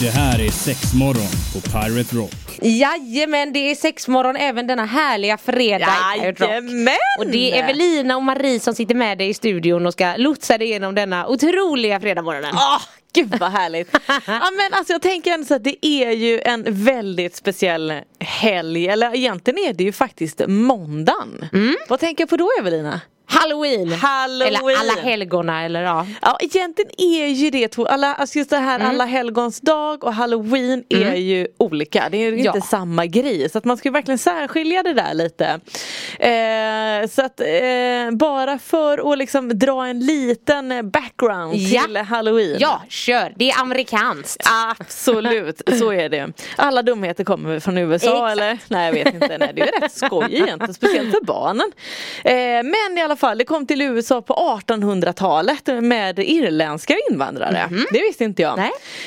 Det här är sex morgon på Pirate Rock. Jajamän, det är sexmorgon även denna härliga fredag. i Pirate Rock. Jajamän! Och det är Evelina och Marie som sitter med dig i studion och ska lotsa dig igenom denna otroliga fredagmorgonen. Åh, gud vad härligt. ja men alltså jag tänker ändå så att det är ju en väldigt speciell helg. Eller egentligen är det ju faktiskt måndagen. Vad tänker jag på då Evelina? Halloween. Halloween. Eller alla helgona eller ja. Ja egentligen är ju det två, alla, alltså just det här alla helgons dag och halloween är ju olika. Det är ju Ja. inte samma grej. Så att man ska ju verkligen särskilja det där lite. Eh, så att eh, bara för att liksom dra en liten background Ja. till halloween. Ja, kör. Det är amerikanskt. Absolut, så är det. Alla dumheter kommer från USA Exakt. eller? Nej jag vet inte, nej det är ju rätt skoj egentligen, speciellt för barnen. Eh, men i alla fall, det kom till USA på 1800-talet med irländska invandrare. Det visste inte jag.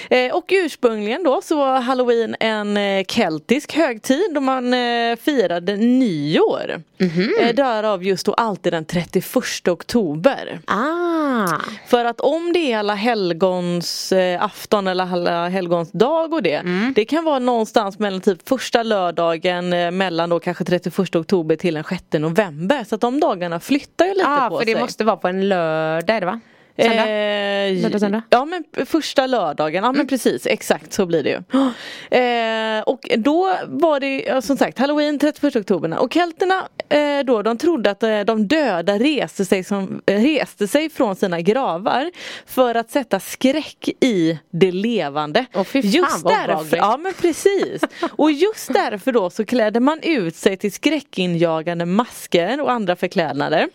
Eh, och ursprungligen då så var halloween en eh, keltisk högtid då man eh, firade nyår. Mhm. Eh, därav just då alltid den 31 oktober. Ah. För att om det är alla helgons eh, afton eller alla helgons dag och det. Mm. Det kan vara någonstans mellan typ första lördagen eh, mellan då kanske 31 oktober till den 6 november. Så att de dagarna flyttar ju lite ah, på för sig. det måste vara på en lördag är det va? Söndag? Eh, Lördag, söndag? Ja men första lördagen, ja men precis exakt så blir det ju. Eh, och då var det ja, som sagt halloween 31 oktober och kelterna eh, då de trodde att eh, de döda reste sig, som, eh, reste sig från sina gravar för att sätta skräck i det levande. Åh, fy fan, just vad därför, obehagligt. ja men precis. Och just därför då så klädde man ut sig till skräckinjagande masker och andra förklädnader.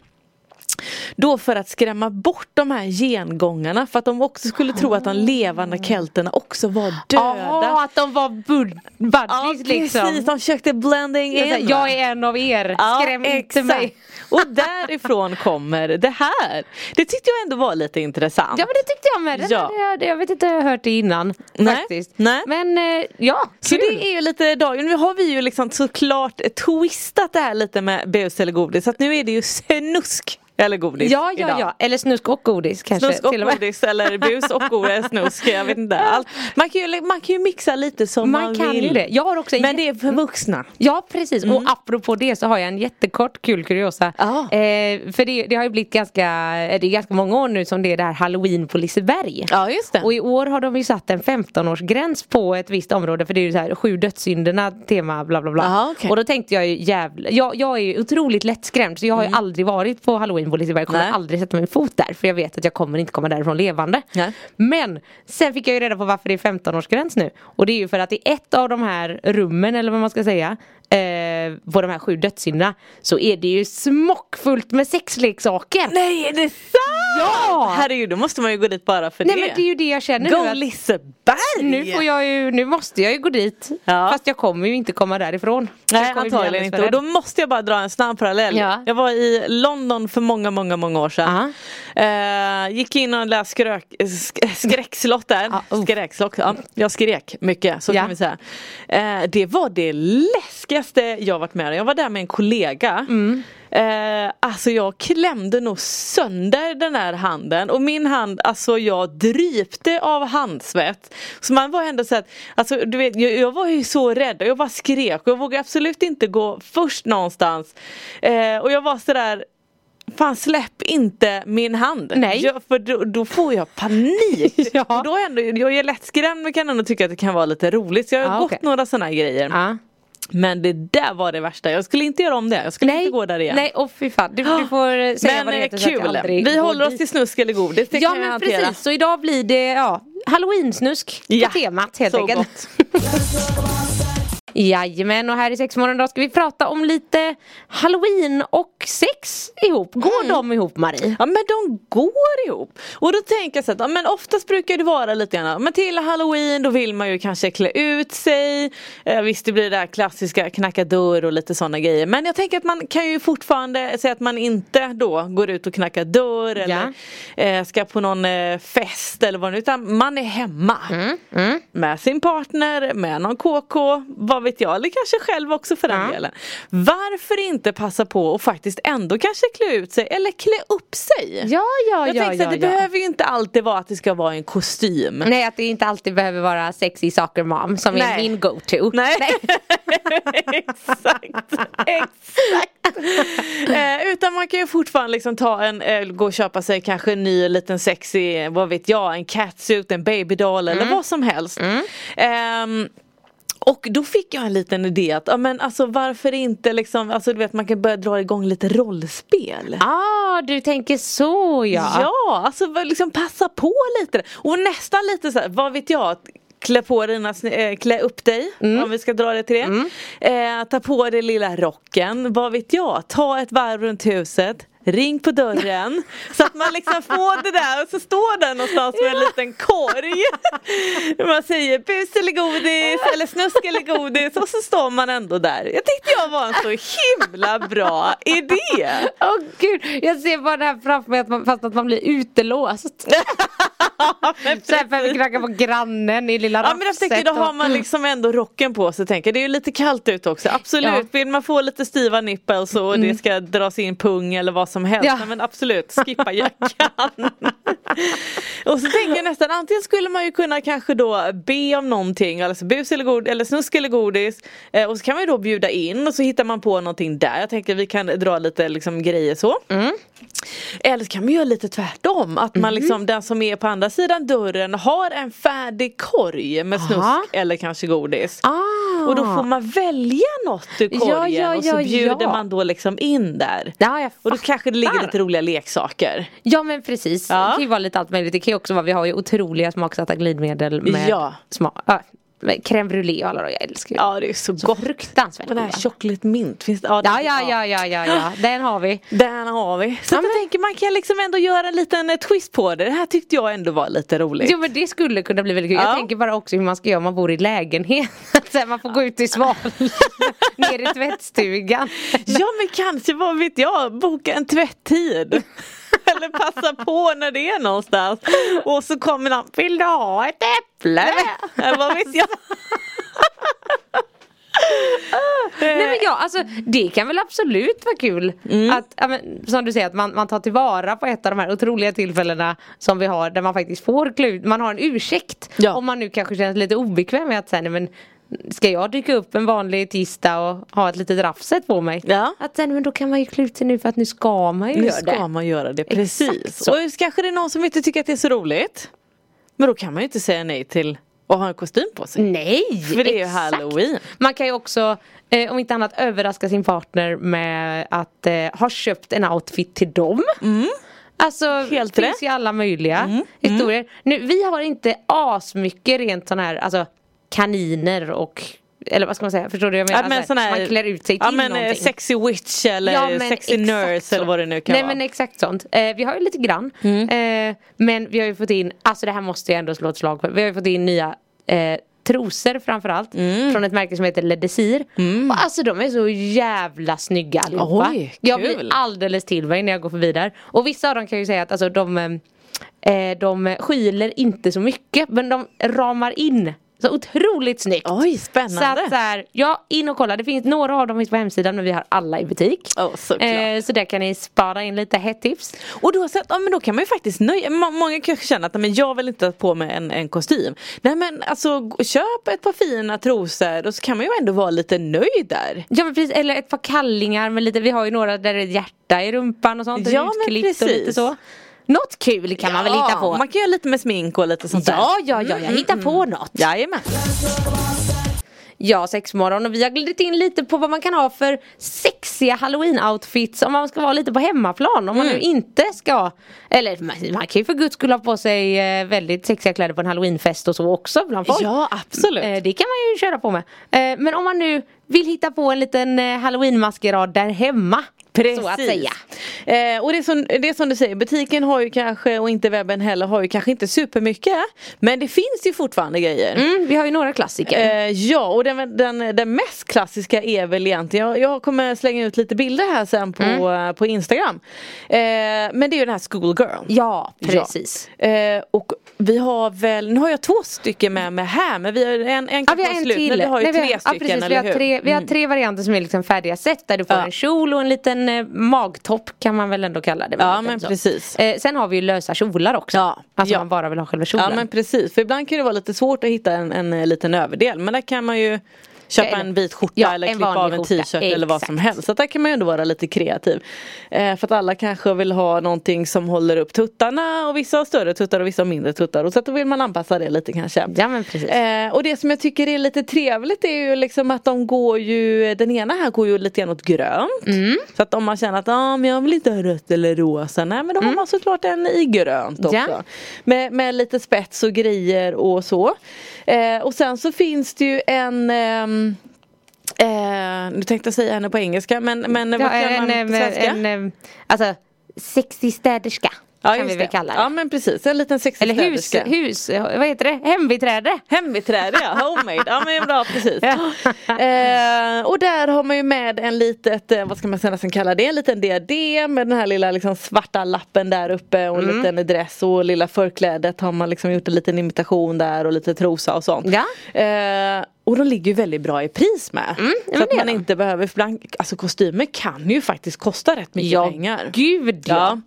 Då för att skrämma bort de här gengångarna för att de också skulle tro att de levande kelterna också var döda. Jaha, att de var bud- Ja buddies liksom. precis, de försökte blending in. Jag, jag är en av er, Ja, skräm inte exakt. mig. Och därifrån kommer det här. Det tyckte jag ändå var lite intressant. Ja men det tyckte jag med. Det Ja. jag, jag vet inte, jag har hört det innan. Nej, Faktiskt. nej. Men eh, ja, Så kul. det är ju lite dagen. Nu har vi ju liksom såklart twistat det här lite med bus eller godis. Så att nu är det ju snusk eller godis Ja, ja, idag. ja. Eller snusk och godis kanske. Snusk och och godis eller bus och godis, snusk, jag vet inte. Allt. Man, kan ju, man kan ju mixa lite som man, Man kan vill. ju det. Jag har också en Men det är för vuxna. Ja precis och apropå det så har jag en jättekort kul kuriosa. Ja. Eh, för det, det har ju blivit ganska, eh, det är ganska många år nu som det är det här halloween på Liseberg. Ja just det. Och i år har de ju satt en 15-årsgräns på ett visst område för det är ju så här sju dödssynderna tema bla bla bla. Aha, okej. Och då tänkte jag ju jävla, jag, jag är ju otroligt lättskrämd så jag har ju aldrig varit på halloween på Liseberg, jag kommer Mm. Nej. aldrig sätta min fot där för jag vet att jag kommer inte komma därifrån levande. Nej. Men sen fick jag ju reda på varför det är 15-årsgräns nu. Och det är ju för att i ett av de här rummen eller vad man ska säga eh, på de här sju dödssynderna så är det ju smockfullt med sexleksaker. Nej är det sant? Ja! Herregud då måste man ju gå dit bara för Nej det. men det är ju det jag känner Go nu. Att Liseberg! nu, får jag ju, nu måste jag ju gå dit. Ja. Fast jag kommer ju inte komma därifrån. Nej antagligen inte. Och då måste jag bara dra en snabb parallell. Ja. Jag var i London för många, många, många år sedan. Eh, gick in och läste skrök, sk- skräckslott där. Oh. Skräckslott, ja. Jag skrek mycket, så kan vi säga. Eh, det var det läskigaste jag varit med om. Jag var där med en kollega. Mm. Eh, alltså jag klämde nog sönder den här handen och min hand, alltså jag drypte av handsvett. Så man var ändå så att, alltså du vet, jag, jag var ju så rädd och jag bara skrek och jag vågade absolut inte gå först någonstans. Eh, och jag var sådär Fan släpp inte min hand. Nej. Jag, för då, då får jag panik. Ja. och då ändå, jag är lättskrämd men kan ändå tycka att det kan vara lite roligt. Så jag har Ja, gått okej. några sådana grejer. Ja. Men det där var det värsta. Jag skulle inte göra om det. Jag skulle inte gå där igen. Nej, och fy fan. Du, du får eh, säga Men vad det eh, heter så att jag kul. aldrig Vi håller oss till snusk eller godis. Det Ja kan jag men hantera. precis, så idag blir det ja, halloween-snusk Ja, på temat helt så enkelt. gott. Jajamän, och här i sexmorgon då ska vi prata om lite Halloween och sex ihop. Går Mm. de ihop Marie? Ja men de går ihop. Och då tänker jag så att ja, men oftast brukar det vara lite grann, men till halloween då vill man ju kanske klä ut sig. Eh, visst det blir det där klassiska knacka dörr och lite sådana grejer. Men jag tänker att man kan ju fortfarande säga att man inte då går ut och knackar dörr eller eh, ska på någon eh, fest eller vad det nu utan man är hemma. Mm, Med sin partner, med någon KK, vad vet jag, eller kanske själv också för den Ja. delen. Varför inte passa på och faktiskt ändå kanske klä ut sig eller klä upp sig? Ja, ja, Jag ja, tänkte ja, att det ja. behöver ju inte alltid vara att det ska vara en kostym. Nej, att det inte alltid behöver vara sexy soccer mom som är Nej. min go-to. Nej. exakt, exakt. eh, utan man kan ju fortfarande liksom ta en, eh, gå och köpa sig kanske en ny liten sexy, vad vet jag, en catsuit, en babydoll eller vad som helst. Ehm, och då fick jag en liten idé att, ja men alltså varför inte liksom, alltså du vet man kan börja dra igång lite rollspel. Ah, du tänker så ja. Ja, alltså liksom passa på lite. Och nästan lite så här, vad vet jag. Klä på dina, eh, klä upp dig om vi ska dra det till det. Eh, ta på dig lilla rocken, vad vet jag. Ta ett varv runt huset. Ring på dörren så att man liksom får det där och så står där någonstans med en liten korg. Man säger bus eller godis eller snusk eller godis och så står man ändå där. Jag tyckte jag var en så himla bra idé. Åh gud, jag ser bara det här framför mig att man, fast att man blir utelåst. För att vi knackar på grannen i lilla Ja men jag tänker då har man liksom ändå rocken på sig tänker. Det är ju lite kallt ut också. Absolut, Ja. vill man få lite stiva nipples och det ska dras in pung eller vad som helst. Ja. Men absolut, skippa jackan. och så tänker jag nästan antingen skulle man ju kunna kanske då be om någonting, alltså bus eller, god, eller snusk eller godis. Eh, och så kan man ju då bjuda in och så hittar man på någonting där. Jag tänker vi kan dra lite liksom grejer så. Eller så kan man göra lite tvärtom. Att man liksom, den som är på andra sidan dörren har en färdig korg med snusk Aha. eller kanske godis. Ah. Och då får man välja något ur Ja, korgen ja, och så ja, bjuder ja. man då liksom in där. Ja, jag Och då kanske det ligger lite roliga leksaker. Ja men precis, Ja. det kan ju vara lite allt möjligt. Det kan ju också vara, vi har ju otroliga smaksatta glidmedel med Ja. smak, äh, crème brûlée och alla de, jag älskar ju. Ja det är så, Så gott. fruktansvärt Den här chocolate mint finns det? Ja, Ja, ja, ja, ja, ja, ja, den har vi. Den har vi. Så Ja, jag men- tänker man kan liksom ändå göra en liten eh, twist på det. Det här tyckte jag ändå var lite roligt. Jo men det skulle kunna bli väldigt kul. Ja. Jag tänker bara också hur man ska göra om man bor i lägenhet. Så man får gå ut i sval, ner i tvättstugan. Ja men kanske, vad vet jag, boka en tvätttid. Eller passa på när det är någonstans. Och så kommer någon, vill du ha ett äpple? Eller vad vet jag. Nej men ja, alltså det kan väl absolut vara kul Mm. att, ja, men, som du säger, att man, man tar tillvara på ett av de här otroliga tillfällena som vi har där man faktiskt får klä ut, man har en ursäkt. Ja. Om man nu kanske känns lite obekväm med att säga, nej men Ska jag dyka upp en vanlig tisdag och ha ett litet raffset på mig? Ja. Att sen, men då kan man ju klä ut sig nu för att nu ska man ju Nu göra ska det. man göra det, precis. Och kanske det är någon som inte tycker att det är så roligt. Men då kan man ju inte säga nej till att ha en kostym på sig. Nej! För det är ju halloween. Man kan ju också, eh, om inte annat, överraska sin partner med att eh, ha köpt en outfit till dem. Alltså Mm. Helt det finns rätt. Mm. ju alla möjliga historier. Nu, vi har inte asmycket rent sån här, alltså kaniner och eller vad ska man säga, förstår du jag menar? men Alltså, sån här- man klär ut sig till Ja men eh, någonting. sexy witch eller Ja, sexy nurse så. eller vad det nu kan Nej vara. men exakt sånt. Eh, vi har ju lite grann. Mm. Eh, men vi har ju fått in, alltså det här måste jag ändå slå ett slag för. Vi har ju fått in nya eh, trosor framförallt. Mm. Från ett märke som heter Le Desir. Och alltså de är så jävla snygga allihopa. Oj, jag kul. blir alldeles till mig när jag går förbi där. Och vissa av dem kan ju säga att alltså, de, eh, de skyler inte så mycket. Men de ramar in så otroligt snyggt. Oj, Så spännande. att så här, ja in och kolla. Det finns några av dem finns på hemsidan men vi har alla i butik. Såklart. Eh, så där kan ni spara in lite hett tips. Och då, så att, ja, men då kan man ju faktiskt nöja må- Många kanske känner att men jag vill inte ha på mig en, en kostym. Nej men alltså köp ett par fina trosor och så kan man ju ändå vara lite nöjd där. Ja men precis, eller ett par kallingar med lite, vi har ju några där det är ett hjärta i rumpan och sånt. Ja, men utklippt och lite precis. så. Något kul kan man väl hitta på. Man kan göra lite med smink och lite sånt där. Ja, ja, ja, jag hittar på något. Jajamän. Ja, sexmorgon och vi har glidit in lite på vad man kan ha för sexiga halloween-outfits om man ska vara lite på hemmaplan. Om man Mm. nu inte ska, eller man, kan ju för guds skull ha på sig eh, väldigt sexiga kläder på en halloweenfest och så också bland folk. Ja, absolut. Eh, det kan man ju köra på med. Eh, men om man nu vill hitta på en liten halloween-maskerad där hemma. Så att säga. Eh, och det är, som, det är som du säger, butiken har ju kanske och inte webben heller har ju kanske inte supermycket. Men det finns ju fortfarande grejer. Mm, vi har ju några klassiker. Eh, ja och den, den, den mest klassiska är väl egentligen, jag, jag kommer slänga ut lite bilder här sen på, Mm. eh, på Instagram. Eh, men det är ju den här schoolgirl. ja, precis. Ja. Eh, och vi har väl, nu har jag två stycken med mig här men vi har en, en Ja, vi har en slut, till. men vi har ju Nej, vi tre ja, stycken precis, vi, eller har hur? tre, vi har Mm. tre varianter som är liksom färdiga set där du får Ja. en kjol och en liten eh, magtopp kan man väl ändå kalla det. Ja, men så. precis. Eh, sen har vi ju lösa kjolar också. Ja, Alltså ja. man bara vill ha själva kjolen. Ja men precis, för ibland kan det vara lite svårt att hitta en, en, eh, liten överdel men där kan man ju Köpa en vit skjorta Ja, eller klippa av en t-shirt eller vad som helst. Så där kan man ju ändå vara lite kreativ. Eh, för att alla kanske vill ha någonting som håller upp tuttarna och vissa har större tuttar och vissa har mindre tuttar. Och så då vill man anpassa det lite kanske. Ja men precis. Eh, och det som jag tycker är lite trevligt är ju liksom att de går ju, den ena här går ju lite grann åt grönt. Mm. Så att om man känner att ah, men jag vill inte ha rött eller rosa, nej men då har man såklart en i grönt också. Mm. Ja. Med, med lite spets och grejer och så. Eh, och sen så finns det ju en ehm, Eh, nu tänkte jag säga henne på engelska men, men vad ja, kallar man en, på en, svenska? en, en, alltså sexig städerska. Kan just vi väl kalla det. Ja men precis, en liten sexig Eller hus, hus, vad heter det? Hembiträde. Hembiträde ja, homemade. Ja men bra precis. eh, och där har man ju med en litet, eh, vad ska man nästan kalla det, en liten diadem med den här lilla liksom, svarta lappen där uppe och en Mm. liten dress och lilla förklädet har man liksom gjort en liten imitation där och lite trosa och sånt. Ja. Eh, och de ligger ju väldigt bra i pris med. Mm, så att man inte behöver, för ibland, alltså kostymer kan ju faktiskt kosta rätt mycket Ja, pengar. gud ja.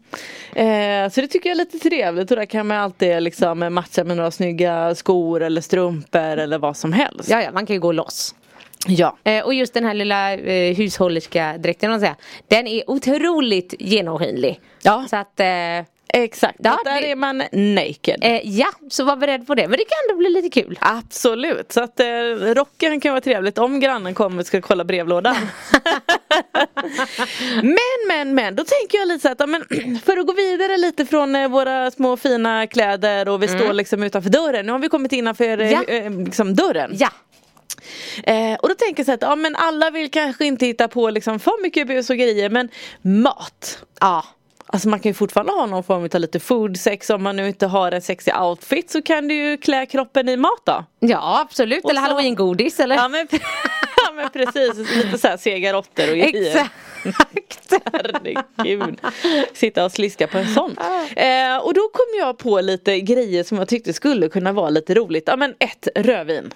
Ja. Eh, så det tycker jag är lite trevligt och där kan man alltid liksom matcha med några snygga skor eller strumpor eller vad som helst. Ja, ja, man kan ju gå loss. Ja. Eh, och just den här lilla eh, hushållerska dräkten, den är otroligt genomskinlig. Ja. Så att, eh, Exakt, Ja, och där det- är man naked. eh, ja, så var beredd på det. Men det kan ändå bli lite kul. Absolut, så att eh, rocken kan vara trevligt om grannen kommer och ska kolla brevlådan. men men men, då tänker jag lite så att ja, men, för att gå vidare lite från eh, våra små fina kläder och vi står liksom utanför dörren. Nu har vi kommit innanför eh, Ja. eh, liksom dörren. Ja, Eh, och då tänker jag så att ja, men alla vill kanske inte hitta på liksom för mycket bus och grejer men mat. ja. Alltså man kan ju fortfarande ha någon form av lite food sex om man nu inte har en sexig outfit så kan du ju klä kroppen i mat då. ja absolut. Och Eller så- halloweengodis eller? Ja men, ja, men precis, lite såhär sega råttor och grejer. Exakt. Herregud. Sitta och sliska på en sån. Eh, och då kom jag på lite grejer som jag tyckte skulle kunna vara lite roligt. Ja men ett, rödvin.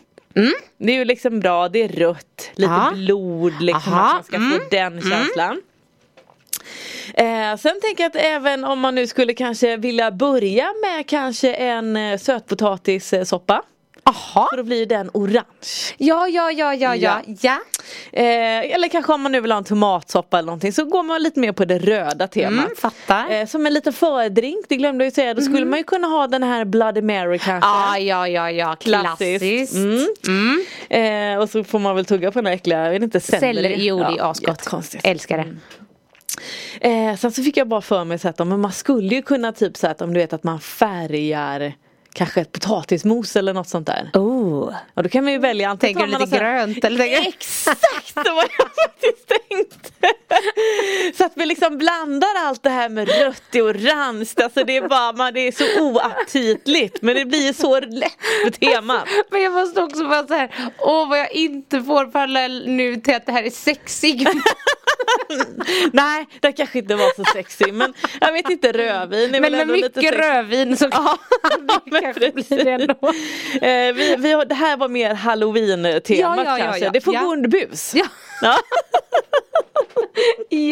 Det är ju liksom bra, det är rött, lite Ja. blod liksom Aha, att man ska få den känslan. Eh, sen tänker jag att även om man nu skulle kanske vilja börja med kanske en eh, sötpotatissoppa. Jaha. För då blir den orange. Ja, ja, ja, ja, ja, ja. Eh, eller kanske om man nu vill ha en tomatsoppa eller någonting så går man lite mer på det röda temat. Mm, fattar. Eh, som en liten fördrink, det glömde jag ju säga. Då skulle man ju kunna ha den här Bloody Mary kanske. Ja, ja, ja, ja. Klassiskt. Mm. Eh, och så får man väl tugga på den här äckliga, jag vet inte, selleri. Selleri, jo det är asgott. Älskar det. Eh, sen så fick jag bara för mig så att men man skulle ju kunna typ så att om du vet att man färgar Kanske ett potatismos eller något sånt där. Oh. Och då kan man ju välja antingen Tänker du lite grönt eller? Exakt vad jag faktiskt tänkte! Så att vi liksom blandar allt det här med rött och orange. Alltså det är bara, man, det är så oaptitligt men det blir så lätt för temat. Men jag måste också vara så här, åh vad jag inte får parallell nu till att det här är sexig. Nej, det kanske inte var så sexy men jag vet inte rödvin är Men med mycket rödvin så Ja, det kanske blir det ändå. Eh, vi, vi har, det här var mer halloween-temat Ja, ja, ja, kanske. ja. Det får Ja. gå under bus.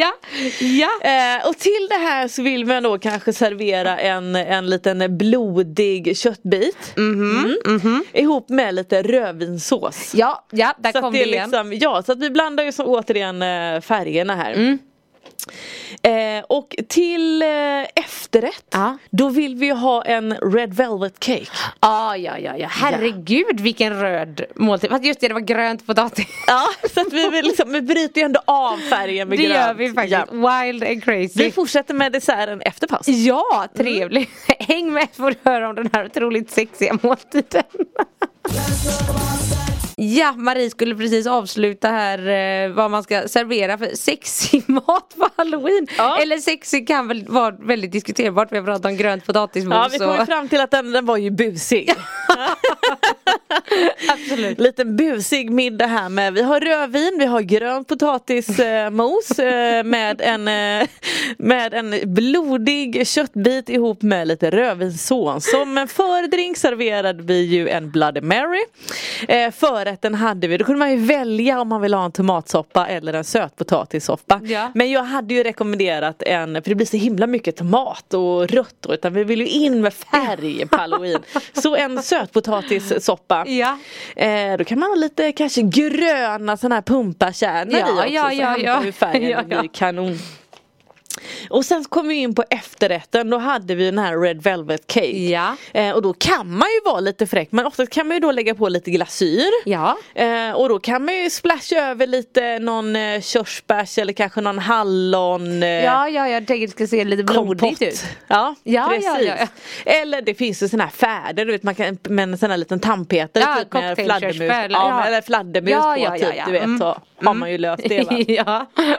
Ja. Ja. Eh, och till det här så vill man då kanske servera en, en liten blodig köttbit. Mm. Ihop med lite rödvinssås. Ja, ja, där så kom det igen. liksom, ja, så att vi blandar ju så återigen eh, färgerna här. Eh, och till eh, efterrätt, Ja. då vill vi ha en Red Velvet Cake. Ah, ja, ja, ja. Herregud vilken röd måltid. Fast just det, det var grönt potatis. Ja, så att vi, vill liksom, vi bryter ju ändå av färgen med Det grönt. gör vi faktiskt. Ja. Wild and crazy. Vi fortsätter med desserten efter paus. Ja, trevligt. Häng med för att höra om den här otroligt sexiga måltiden. Ja, Marie skulle precis avsluta här eh, vad man ska servera för sexig mat på halloween. Ja. Eller sexig kan väl vara väldigt diskuterbart. Vi har pratat om grönt potatismos. Ja, vi kom ju och- fram till att den, den var ju busig. Absolut. Liten busig middag här med, vi har rödvin, vi har grön potatismos eh, med, en, eh, med en blodig köttbit ihop med lite rödvinssås. Som en fördrink serverade vi ju en Bloody Mary. Eh, förrätten hade vi, då kunde man ju välja om man vill ha en tomatsoppa eller en sötpotatissoppa. Ja. Men jag hade ju rekommenderat en, för det blir så himla mycket tomat och rött utan vi vill ju in med färg på halloween. Så en sötpotatissoppa. Ja. Eh, då kan man ha lite kanske gröna sådana här pumpakärnor Ja, i också. ja, så ja, hämtar ja. vi färgen, Ja, det blir ja. kanon. Och sen kom vi in på efterrätten, då hade vi den här Red Velvet Cake. Ja. Eh, och då kan man ju vara lite fräck men ofta kan man ju då lägga på lite glasyr. Ja. Eh, och då kan man ju splasha över lite någon eh, körsbärs eller kanske någon hallon. Eh, Ja, ja, jag tänkte att det ska se lite blodigt ut. Ja, Ja, precis. ja, Eller det finns ju såna här färder, du vet man kan med en sån här liten tandpetare Ja, typ med fladdermus. eller- Ja, eller fladdermus på typ, du vet Mm. så har man ju löst det va.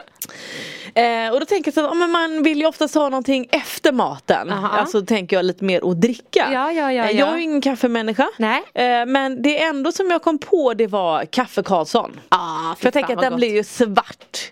Eh, och då tänker jag så att men man vill ju oftast ha någonting efter maten. Aha. Alltså tänker jag lite mer att dricka. Ja, ja, ja, Eh, ja. Jag är ju ingen kaffemänniska. Nej. Eh, men det enda som jag kom på det var kaffe Karlsson. Ah, För jag tänker att den blir ju svart.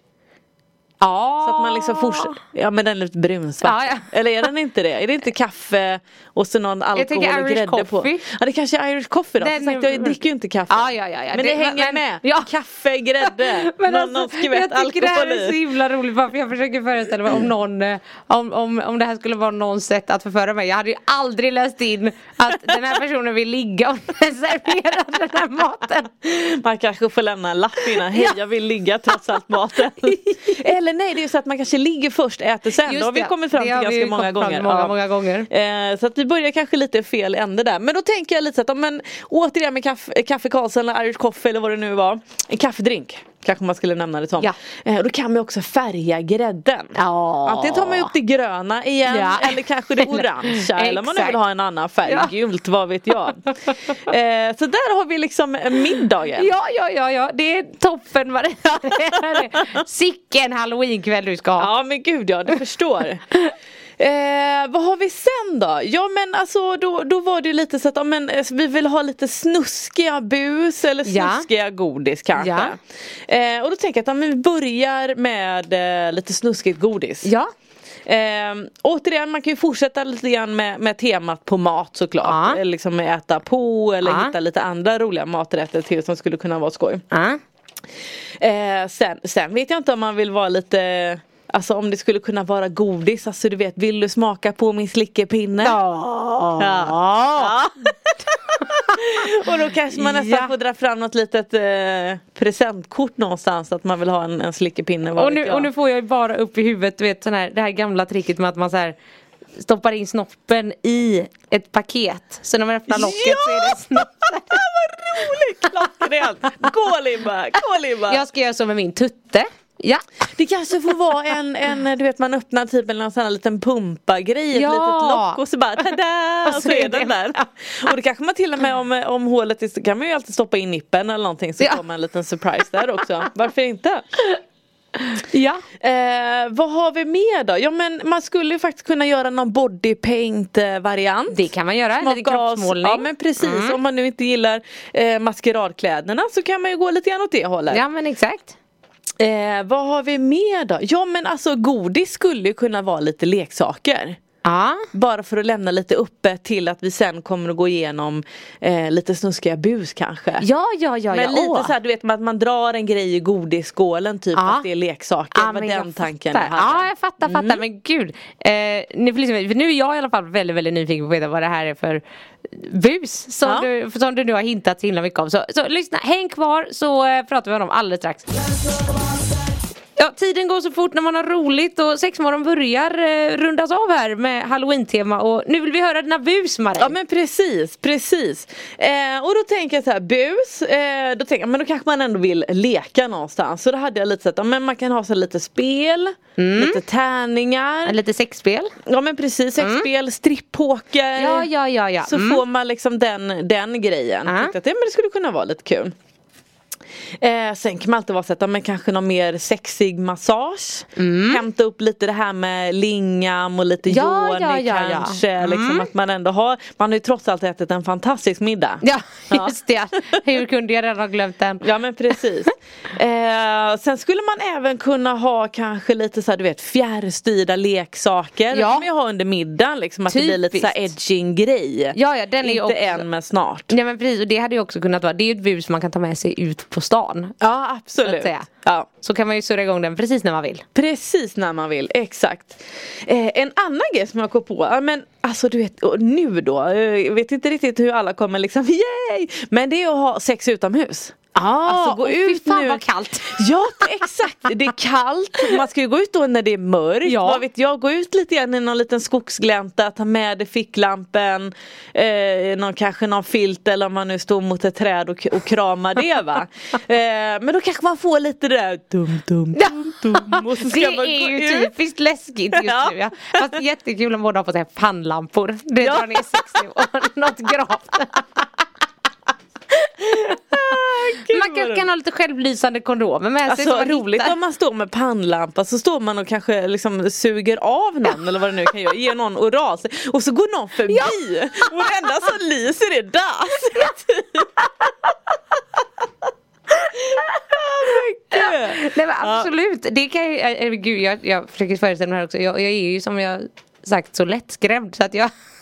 Ja. Så att man liksom fortsätter. Ja men den är lite brunsvart. Ja, ja. Eller är den inte det? Är det inte kaffe och så någon alkohol och grädde på? coffee. Ja det kanske är Irish coffee då. Den sagt, jag dricker ju inte kaffe. Ja, ja, ja, ja. Men det, Det- hänger men- med. ja. Kaffe, grädde, Men någon, alltså, någon skvätt jag tycker det här alkohol är så himla roligt för jag försöker föreställa mig om någon eh, om, om, om det här skulle vara någon sätt att förföra mig. Jag hade ju aldrig läst in att den här personen vill ligga och servera den här maten. Man kanske får lämna en lapp innan. Hej jag vill ligga trots allt maten. Eller nej det är så att man kanske ligger först, äter sen. Just det har vi kommit fram till ganska många gånger. många, Ja. många gånger. Eh, så att vi börjar kanske lite fel ände där. Men då tänker jag lite så att om en, återigen med kaffe, kaffe Karlsson eller Irish coffee eller vad det nu var. En kaffedrink. Kanske man skulle nämna det som. Ja. Eh, då kan man också färga grädden. Ja. Antingen tar man upp det gröna igen Ja. eller kanske det orangea eller om man nu vill ha en annan färg. Ja. Gult, vad vet jag. eh, så där har vi liksom middagen. Ja, ja, ja, ja, det är toppen. Det är- Sicken halloweenkväll du ska ha. Ja men gud ja, du förstår. Eh, vad har vi sen då? Ja men alltså då, då var det ju lite så att ja, men, eh, vi vill ha lite snuskiga bus eller Ja. snuskiga godis kanske. Ja. Eh, och då tänker jag att ja, men vi börjar med eh, lite snuskigt godis. Ja. Eh, återigen man kan ju fortsätta lite grann med, med temat på mat såklart. Ja. Eller liksom med äta på eller Ja. hitta lite andra roliga maträtter till som skulle kunna vara skoj. Ja. Eh, sen, sen vet jag inte om man vill vara lite Alltså om det skulle kunna vara godis, alltså du vet, vill du smaka på min slickepinne? Ja. och då kanske man nästan Ja. får dra fram något litet eh, presentkort någonstans att man vill ha en, en slickepinne. Och nu, och nu får jag bara upp i huvudet du vet, sån här, det här gamla tricket med att man så här stoppar in snoppen i ett paket. Så när man öppnar locket så är det snopp. Vad roligt! Klockrent! Gå Limba! Gå Limba! Jag ska göra så med min tutte. Ja. Det kanske får vara en, en du vet man öppnar typ en sån här liten pumpa-grej, ett Ja. litet lock och så bara tada! Och så är den där. Och då kanske man till och med om, om hålet är så kan man ju alltid stoppa in nippen eller någonting så Ja. får man en liten surprise där också. Varför inte? Ja. Eh, vad har vi mer då? Ja men man skulle ju faktiskt kunna göra någon bodypaint eh, variant. Det kan man göra, lite kroppsmålning. Ja men precis, Mm. om man nu inte gillar eh, maskeradkläderna så kan man ju gå lite grann åt det hållet. Ja men exakt. Eh, vad har vi mer då? Ja men alltså godis skulle ju kunna vara lite leksaker. Ja. Bara för att lämna lite uppe till att vi sen kommer att gå igenom eh, lite snuskiga bus kanske. Ja ja ja Men ja. lite åh. så här, du vet att man drar en grej i godisskålen typ Ja. fast det är leksaker. Ja, det var den tanken fattar. jag hade. Mm. Ja jag fattar, fattar. Men gud. Eh, får liksom, nu är jag i alla fall väldigt, väldigt nyfiken på att veta vad det här är för bus som, Ja. du, som du nu har hintat så himla mycket om. Så, så lyssna, häng kvar så eh, pratar vi om dem alldeles strax. Ja, tiden går så fort när man har roligt och sexmorgon börjar eh, rundas av här med halloween-tema och nu vill vi höra dina bus Marie. Ja men precis, precis. Eh, och då tänker jag så här, bus, eh, då tänker jag men då kanske man ändå vill leka någonstans. Så då hade jag lite så att ja, men man kan ha så lite spel, lite tärningar. Lite sexspel. Ja men precis, sexspel, strippoker. Ja, ja, ja, ja. Så Mm. får man liksom den, den grejen. Ja. Tyckte att ja, men det skulle kunna vara lite kul. Eh, sen kan man alltid vara så att, men kanske någon mer sexig massage. Hämta upp lite det här med lingam och lite Mm. Ja, yoni ja, ja, ja. kanske. Liksom att man ändå har, man har ju trots allt ätit en fantastisk middag. Ja, just det. Hur kunde jag redan ha glömt den? Ja men precis. eh, sen skulle man även kunna ha kanske lite så här, du vet fjärrstyrda leksaker. Ja. Man ju ha under middagen liksom att det blir lite så här Typiskt. edging grej. Ja, ja, den är Inte också... än men snart. Ja men precis, och det hade ju också kunnat vara, det är ju ett bus man kan ta med sig ut på stan. Ja Så absolut. säga. Ja. Så kan man ju surra igång den precis när man vill. Precis när man vill, exakt. Eh, en annan grej som jag kom på, ja, men alltså du vet nu då, eh, jag vet inte riktigt hur alla kommer liksom, yay! Men det är att ha sex utomhus. Ah, Alltså, gå ut fan nu. vad kallt. Ja exakt, det är kallt, man ska ju gå ut då när det är mörkt. Ja. Vad vet jag, gå ut lite grann i någon liten skogsglänta, ta med dig ficklampen, eh, någon, kanske någon filt eller om man nu står mot ett träd och, och kramar det va. eh, men då kanske man får lite det där dum dum dum dum och så ska Det man är ju ut. typiskt läskigt just Ja. nu ja. Fast jättekul om båda har sig pannlampor. Det Ja. drar ner sexnivån något gravt. Gud, Man kanske kan ha lite självlysande kondomer med sig. Alltså roligt hittar. om man står med pannlampa så står man och kanske liksom suger av någon eller vad det nu kan göra, ger någon oral och så går någon förbi och det enda som lyser är dass. Nej men absolut, det kan ju, äh, äh, gud jag, jag försöker föreställa mig det här också. Jag, jag är ju som jag sagt så lättskrämd så att jag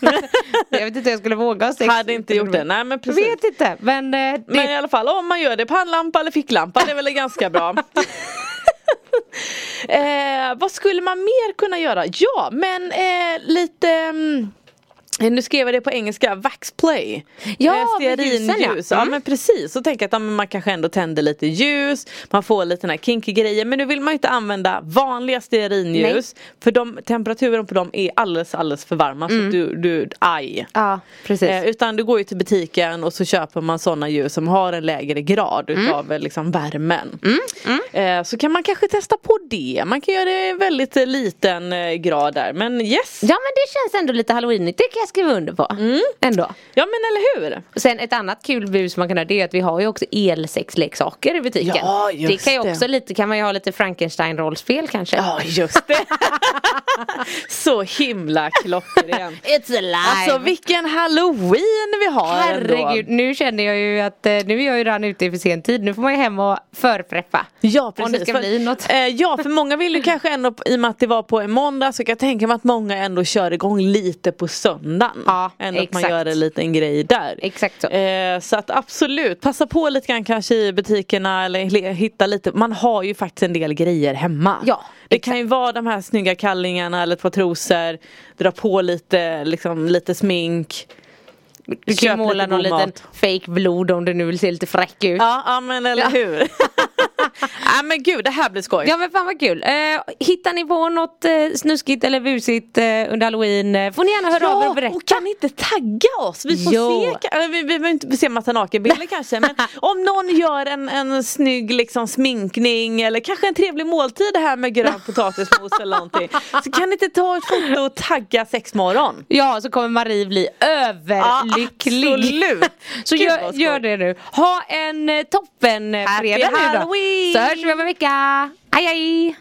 Jag vet inte hur jag skulle våga ha sex. Hade inte gjort det, nej men precis. Vet inte men, eh, det, Men i alla fall om man gör det pannlampa eller ficklampa det är väl ganska bra. eh, vad skulle man mer kunna göra? Ja men eh, lite mm, nu skrev jag det på engelska, vaxplay. Ja, Eh, ja. Stearinljus. Ja. Mm. men precis, så tänker jag att ja, man kanske ändå tänder lite ljus, man får lite den här kinky grejen men nu vill man ju inte använda vanliga stearinljus för de, temperaturen på dem är alldeles alldeles för varma så att du, du, aj. Ja precis. Eh, utan du går ju till butiken och så köper man sådana ljus som har en lägre grad Mm. utav eh, liksom värmen. Eh, så kan man kanske testa på det. Man kan göra det i väldigt eh, liten eh, grad där. Men yes! Ja men det känns ändå lite halloweenigt, det kan jag skriva under på. Ändå. Ja men eller hur! Sen ett annat kul bus man kan ha det är att vi har ju också elsexleksaker i butiken. Ja, just det kan ju det. också lite, kan man ju ha lite Frankenstein-rollspel kanske. Ja just det! så himla klockren. It's alive! Alltså vilken halloween vi har Herregud, ändå. nu känner jag ju att eh, nu är jag ju redan ute i för sen tid. Nu får man ju hem och förpreppa. Ja precis. Om det ska För- bli något. Eh, ja för många vill ju kanske ändå, i och med att det var på en måndag så kan jag tänka mig att många ändå kör igång lite på söndagen. Ja, ändå att man exakt. gör en liten grej där. Exakt så. Eh, så att absolut, passa på lite grann kanske i butikerna eller le- hitta lite, man har ju faktiskt en del grejer hemma. Ja, det kan ju vara de här snygga kallingarna eller ett par trosor, dra på lite, liksom, lite smink. Du kan måla någon liten fake blod om du nu vill se lite fräck ut. Ja, ja men eller Ja. hur. ja men gud det här blir skoj. Ja men fan vad kul. Eh, hittar ni på något eh, snuskigt eller busigt eh, under halloween eh, får ni gärna höra av er och berätta. och kan ni inte tagga oss? Vi får Jo. se, eller vi, vi behöver inte se massa nakenbilder kanske men om någon gör en, en snygg liksom sminkning eller kanske en trevlig måltid här med grön potatismos eller någonting så kan ni inte ta ett foto och tagga sexmorgon? Ja så kommer Marie bli överlycklig. absolut. så gör, gör det nu. Ha en eh, toppen eh, fredag nu då. Halloween! Så hörs vi om en vecka. Hej hej!